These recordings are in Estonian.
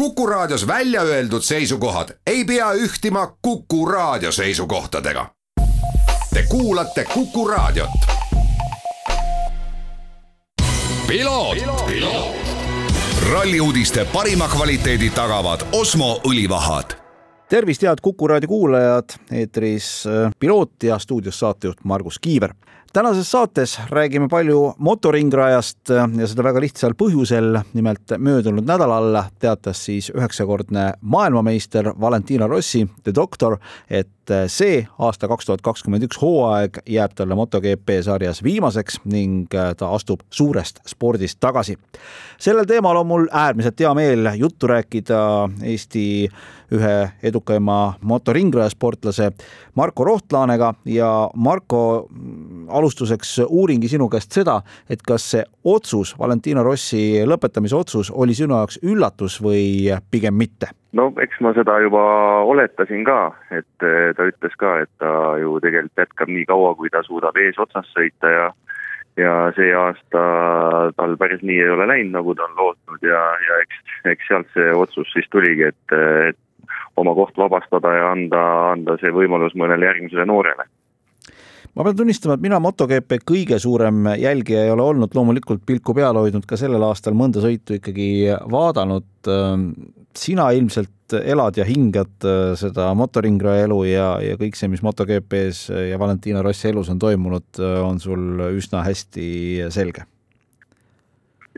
Kuku Raadios välja öeldud seisukohad ei pea ühtima Kuku Raadio seisukohtadega. Te kuulate Kuku Raadiot. ralli uudiste parima kvaliteedi tagavad Osmo õlivahad tervist, head Kuku raadio kuulajad, eetris äh, piloot ja stuudios saatejuht Margus Kiiver. Tänases saates räägime palju motoringrajast ja seda väga lihtsal põhjusel, nimelt möödunud nädalal teatas siis üheksakordne maailmameister Valentino Rossi, The Doctor, et see aasta kaks tuhat kakskümmend üks hooaeg jääb talle MotoGP sarjas viimaseks ning ta astub suurest spordist tagasi. sellel teemal on mul äärmiselt hea meel juttu rääkida Eesti ühe edukaima motoringrajasportlase Marko Rohtlaanega ja Marko, alustuseks uuringi sinu käest seda, et kas see otsus, Valentino Rossi lõpetamise otsus oli sinu jaoks üllatus või pigem mitte? no eks ma seda juba oletasin ka, et eh, ta ütles ka, et ta ju tegelikult jätkab nii kaua, kui ta suudab eesotsas sõita ja ja see aasta tal päris nii ei ole läinud, nagu ta on lootnud ja, ja eks, eks sealt see otsus siis tuligi, et, et oma koht vabastada ja anda, anda see võimalus mõnele järgmisele noorele ma pean tunnistama, et mina MotoGP kõige suurem jälgija ei ole olnud, loomulikult pilku peal hoidnud ka sellel aastal mõnda sõitu ikkagi vaadanud. sina ilmselt elad ja hingad äh, seda motoringraja elu ja, ja kõik see, mis MotoGP-s ja Valentino Rossi elus on toimunud, äh, on sul üsna hästi selge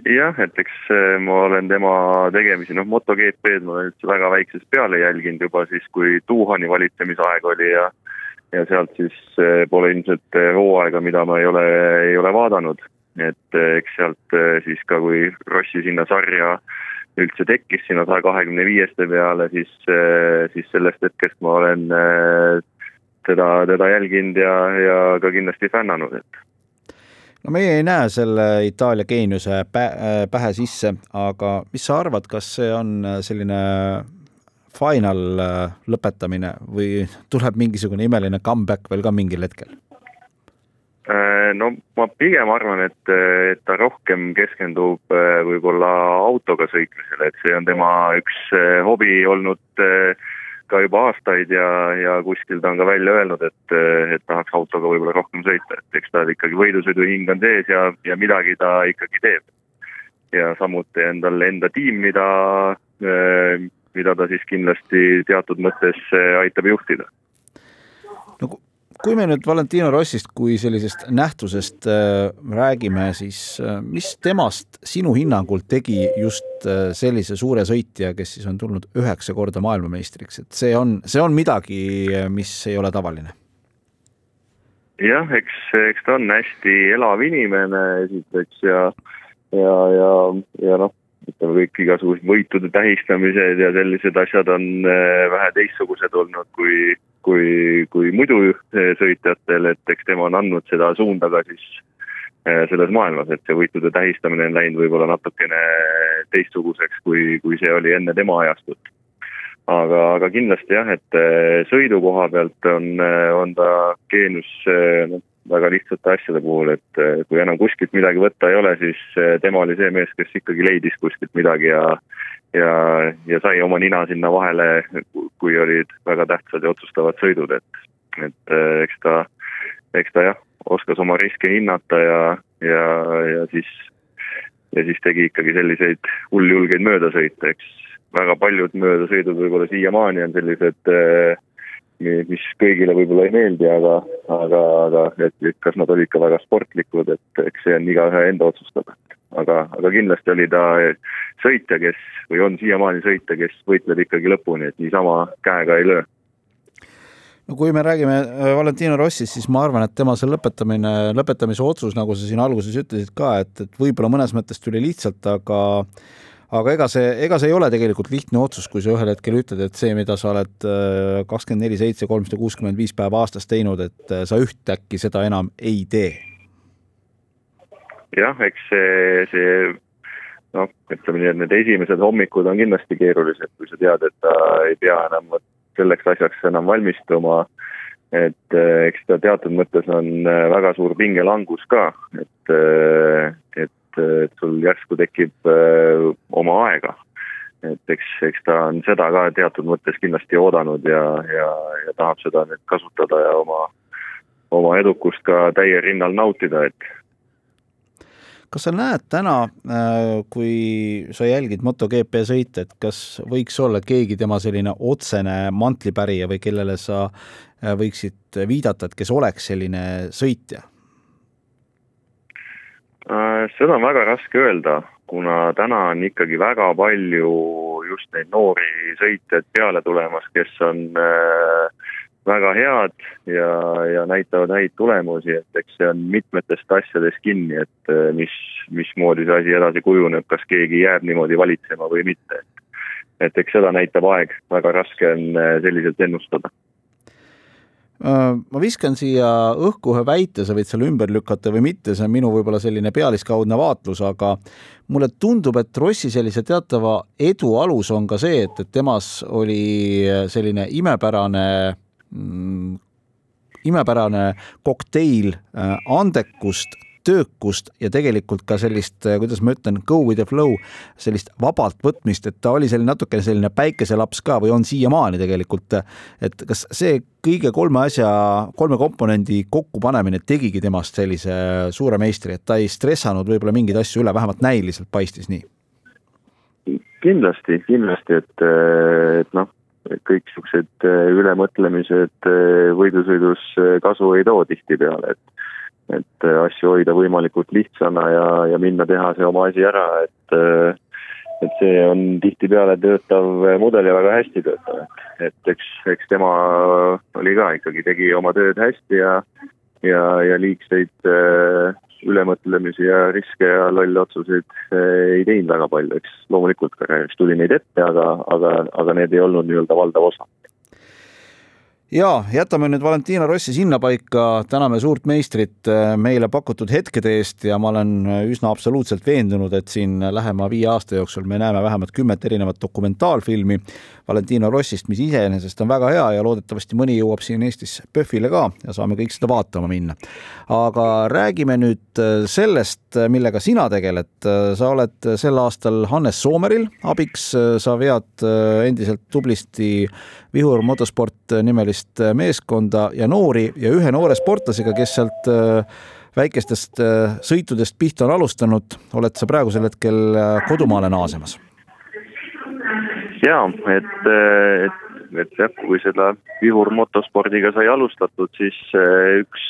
jah, et eks ma olen tema tegemisi, noh MotoGP-d ma olen üldse väga väiksest peale jälginud juba siis, kui Tuhani valitsemisaeg oli ja ja sealt siis äh, pole ilmselt äh, hooaega, mida ma ei ole, ei ole vaadanud. et eks sealt siis ka, kui Rossi sinna sarja üldse tekkis sinna saja kahekümne viieste peale, siis, siis sellest hetkest ma olen teda, teda jälginud ja, ja ka kindlasti fännanud, et no meie ei näe selle Itaalia geeniuse pähe sisse, aga mis sa arvad, kas see on selline final äh, lõpetamine või tuleb mingisugune imeline comeback veel ka mingil hetkel? Äh, no ma pigem arvan, et, et ta rohkem keskendub äh, võib-olla autoga sõitmisele, et see on tema üks hobi olnud ka juba aastaid ja, ja kuskil ta on ka välja öelnud, et, et tahaks autoga võib-olla rohkem sõita, et eks tal ikkagi võidusõiduhing on sees ja, ja midagi ta ikkagi teeb. ja samuti on tal enda tiim, mida, mida ta siis kindlasti teatud mõttes aitab juhtida kui me nüüd Valentino Rossist kui sellisest nähtusest äh, räägime, siis äh, mis temast sinu hinnangul tegi just sellise suure sõitja, kes siis on tulnud üheksa korda maailmameistriks, et see on, see on midagi, mis ei ole tavaline? jah, eks, eks ta on hästi elav inimene esiteks ja, ja, ja, ja noh, ütleme kõik igasugused võitude tähistamised ja sellised asjad on vähe teistsugused olnud kui kui, kui muidu eh, sõitjatel, et eks tema on andnud seda suunda ka siis eh, selles maailmas, et see võitude tähistamine on läinud võib-olla natukene teistsuguseks, kui, kui see oli enne tema ajastut. aga, aga kindlasti jah, et sõidu koha pealt on, on ta geenius noh, väga lihtsate asjade puhul, et kui enam kuskilt midagi võtta ei ole, siis tema oli see mees, kes ikkagi leidis kuskilt midagi ja ja, ja sai oma nina sinna vahele, kui olid väga tähtsad ja otsustavad sõidud, et, et äh, eks ta, eks ta jah, oskas oma riske hinnata ja, ja, ja siis, ja siis tegi ikkagi selliseid hulljulgeid möödasõite, eks väga paljud möödasõidud võib-olla siiamaani on sellised äh, mis kõigile võib-olla ei meeldi, aga, aga, aga et, et kas nad olid ka väga sportlikud, et eks see on igaühe enda otsustada. aga, aga kindlasti oli ta sõitja, kes või on siiamaani sõitja, kes võitleb ikkagi lõpuni, et niisama käega ei löö no kui me räägime äh, Valentino Rossist, siis ma arvan, et tema see lõpetamine, lõpetamise otsus, nagu sa siin alguses ütlesid ka, et, et võib-olla mõnes mõttes tuli lihtsalt, aga aga ega see, ega see ei ole tegelikult lihtne otsus, kui sa ühel hetkel ütled, et see, mida sa oled äh, kakskümmend neli, seitse, kolmsada kuuskümmend viis päeva aastas teinud, et äh, sa ühtäkki seda enam ei tee. jah, eks see, see noh, ütleme nii, et need esimesed hommikud on kindlasti keerulised, kui sa tead, et ta ei pea enam selleks asjaks enam valmistuma. et äh, eks ta teatud mõttes on väga suur pingelangus ka, et, et et, sul järsku tekib oma aega. et eks, eks ta on seda ka teatud mõttes kindlasti oodanud ja, ja, ja tahab seda nüüd kasutada ja oma, oma edukust ka täiel rinnal nautida, et kas sa näed täna, äh, kui sa jälgid MotoGP sõite, et kas võiks olla keegi tema selline otsene mantlipärija või kellele sa äh, võiksid viidata, et kes oleks selline sõitja? Äh, seda on väga raske öelda, kuna täna on ikkagi väga palju just neid noori sõitjaid peale tulemas, kes on äh, väga head ja, ja näitavad häid tulemusi, et eks see on mitmetest asjadest kinni, et äh, mis, mismoodi see asi edasi kujuneb, kas keegi jääb niimoodi valitsema või mitte. et eks seda näitab aeg, väga raske on äh, selliselt ennustada ma viskan siia õhku ühe väite, sa võid selle ümber lükata või mitte, see on minu võib-olla selline pealiskaudne vaatlus, aga mulle tundub, et Rossi sellise teatava edu alus on ka see, et, et temas oli selline imepärane Mm, imepärane kokteil äh, andekust, töökust ja tegelikult ka sellist, äh, kuidas ma ütlen, go with the flow, sellist vabalt võtmist, et ta oli selline natukene selline päikeselaps ka või on siiamaani tegelikult. et kas see kõige kolme asja, kolme komponendi kokkupanemine tegigi temast sellise suure meistri, et ta ei stressanud võib-olla mingeid asju üle, vähemalt näiliselt paistis nii? kindlasti, kindlasti, et, et noh kõik äh, ülemõtlemised äh, võidusõidus äh, kasu ei too tihtipeale, et et asju hoida võimalikult lihtsana ja, ja minna teha see oma asi ära, et et see on tihtipeale töötav mudel ja väga hästi töötav, et, et eks, eks tema oli ka ikkagi, tegi oma tööd hästi ja ja, ja liigseid ülemõtlemisi ja riske ja lolle otsuseid ei teinud väga palju, eks loomulikult karjääris tuli neid ette, aga, aga, aga need ei olnud nii-öelda valdav osa ja jätame nüüd Valentina Rossi sinnapaika, täname suurt meistrit äh, meile pakutud hetkede eest ja ma olen üsna absoluutselt veendunud, et siin lähema viie aasta jooksul me näeme vähemalt kümmet erinevat dokumentaalfilmi Valentino Rossist, mis iseenesest on väga hea ja loodetavasti mõni jõuab siin Eestis PÖFFile ka ja saame kõik seda vaatama minna. aga räägime nüüd äh, sellest, millega sina tegeled. sa oled sel aastal Hannes Soomeril abiks, sa vead äh, endiselt tublisti Vihur Motosport nimelist äh, meeskonda ja noori ja ühe noore sportlasega, kes sealt äh, väikestest äh, sõitudest pihta on alustanud, oled sa praegusel hetkel kodumaale naasemas? ja et, et, et jah, kui seda Vihur motospordiga sai alustatud, siis üks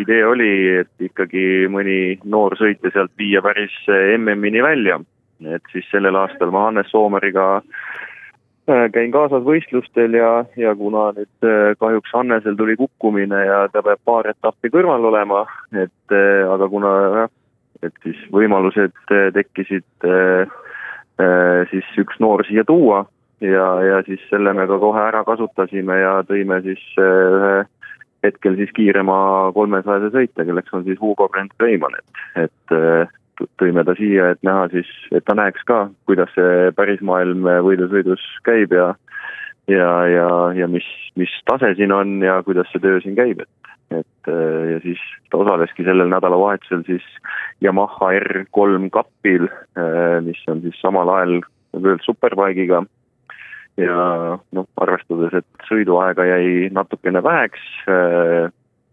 idee oli, et ikkagi mõni noor sõitja sealt viia päris MM-ini välja. et siis sellel aastal ma Hannes Soomeriga käin kaasas võistlustel ja, ja kuna nüüd äh, kahjuks Hannesel tuli kukkumine ja ta peab paar etappi kõrval olema, et äh, aga kuna jah, et siis võimalused tekkisid siis üks noor siia tuua ja, ja siis selle me ka kohe ära kasutasime ja tõime siis ühe hetkel siis kiirema kolmesajase sõitja, kelleks on siis Hugo Brent Reimann, et, et tõime ta siia, et näha siis, et ta näeks ka, kuidas see päris maailm võidusõidus käib ja ja, ja, ja mis, mis tase siin on ja kuidas see töö siin käib, et, et ja siis ta osaleski sellel nädalavahetusel siis Yamaha R3 kapil, mis on siis samal ajal World Superbike'iga. Ja noh, arvestades, et sõiduaega jäi natukene väheks,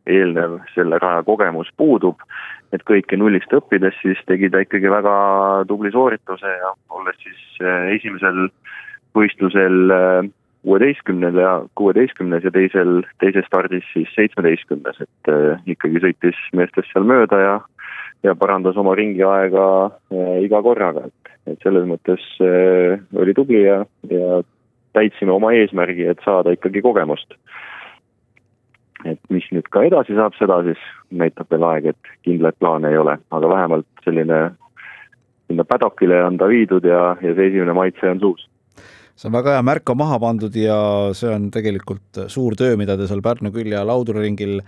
eelnev selle raja kogemus puudub, et kõike nullist õppides, siis tegi ta ikkagi väga tubli soorituse ja olles siis eh, esimesel võistlusel eh, kuueteistkümnel ja kuueteistkümnes ja teisel, teises stardis siis seitsmeteistkümnes, et äh, ikkagi sõitis meestest seal mööda ja ja parandas oma ringiaega äh, iga korraga, et, et selles mõttes oli tubli ja, ja täitsime oma eesmärgi, et saada ikkagi kogemust et mis nüüd ka edasi saab, seda siis näitab veel aeg, et kindlaid plaane ei ole, aga vähemalt selline sinna paddock'ile on ta viidud ja, ja see esimene maitse on suus. see on väga hea, märk on maha pandud ja see on tegelikult suur töö, mida te seal Pärnu külje lauduriringil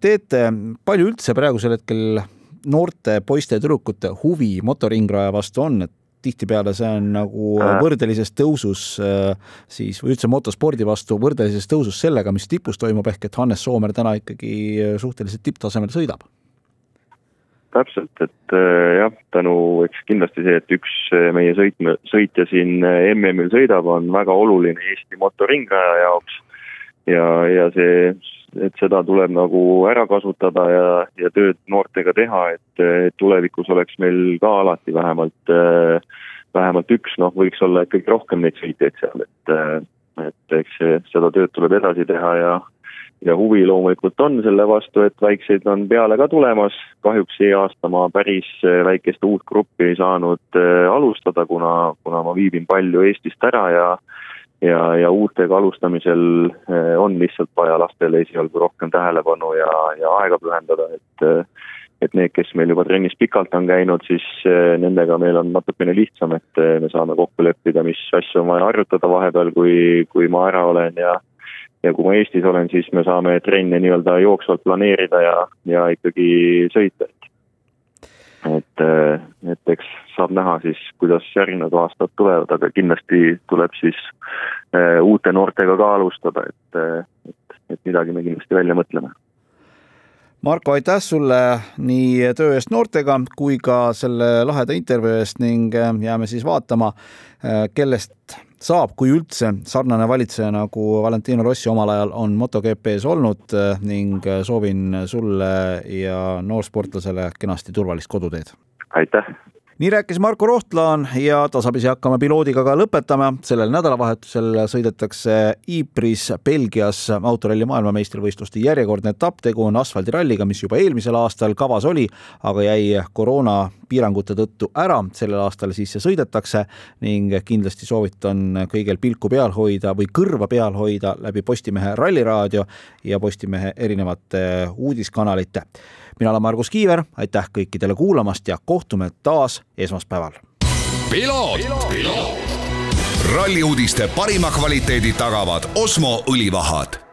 teete. palju üldse praegusel hetkel noorte poiste ja tüdrukute huvi motoringraja vastu on, et tihtipeale see on nagu äh. võrdelises tõusus äh, siis või üldse motospordi vastu võrdelises tõusus sellega, mis tipus toimub, ehk et Hannes Soomer täna ikkagi suhteliselt tipptasemel sõidab täpselt, et jah, tänu, eks kindlasti see, et üks meie sõitme, sõitja siin MM-il sõidab, on väga oluline Eesti motoringraja jaoks. ja, ja see, et seda tuleb nagu ära kasutada ja, ja tööd noortega teha, et tulevikus oleks meil ka alati vähemalt, vähemalt üks, noh, võiks olla ikkagi rohkem neid sõitjaid seal, et, et eks seda tööd tuleb edasi teha ja ja huvi loomulikult on selle vastu, et väikseid on peale ka tulemas, kahjuks see aasta ma päris väikest uut gruppi ei saanud alustada, kuna, kuna ma viibin palju Eestist ära ja ja, ja uutega alustamisel eh, on lihtsalt vaja lastele esialgu rohkem tähelepanu ja, ja aega pühendada, et et need, kes meil juba trennis pikalt on käinud, siis eh, nendega meil on natukene lihtsam, et eh, me saame kokku leppida, mis asju on vaja harjutada vahepeal, kui, kui ma ära olen ja ja kui ma Eestis olen, siis me saame trenne nii-öelda jooksvalt planeerida ja, ja ikkagi sõita, et et, et eks saab näha siis, kuidas järgnevad aastad tulevad, aga kindlasti tuleb siis äh, uute noortega ka alustada, et, et, et midagi me kindlasti välja mõtleme. Marko, aitäh sulle nii töö eest noortega kui ka selle laheda intervjuu eest ning jääme siis vaatama, kellest saab, kui üldse, sarnane valitseja nagu Valentino Rossi omal ajal on MotoGP-s olnud ning soovin sulle ja noorsportlasele kenasti turvalist koduteed. aitäh! Nii rääkis Marko Rohtlaan ja tasapisi hakkame piloodiga ka lõpetama. sellel nädalavahetusel sõidetakse Ypres'is Belgias autoralli maailmameistrivõistluste järjekordne etapp, tegu on asfaldiralliga, mis juba eelmisel aastal kavas oli, aga jäi koroona piirangute tõttu ära, sellel aastal siis see sõidetakse ning kindlasti soovitan kõigil pilku peal hoida või kõrva peal hoida läbi Postimehe Ralliraadio ja Postimehe erinevate uudiskanalite mina olen Margus Kiiver, aitäh kõikidele kuulamast ja kohtume taas esmaspäeval. ralli uudiste parima kvaliteedi tagavad Osmo õlivahad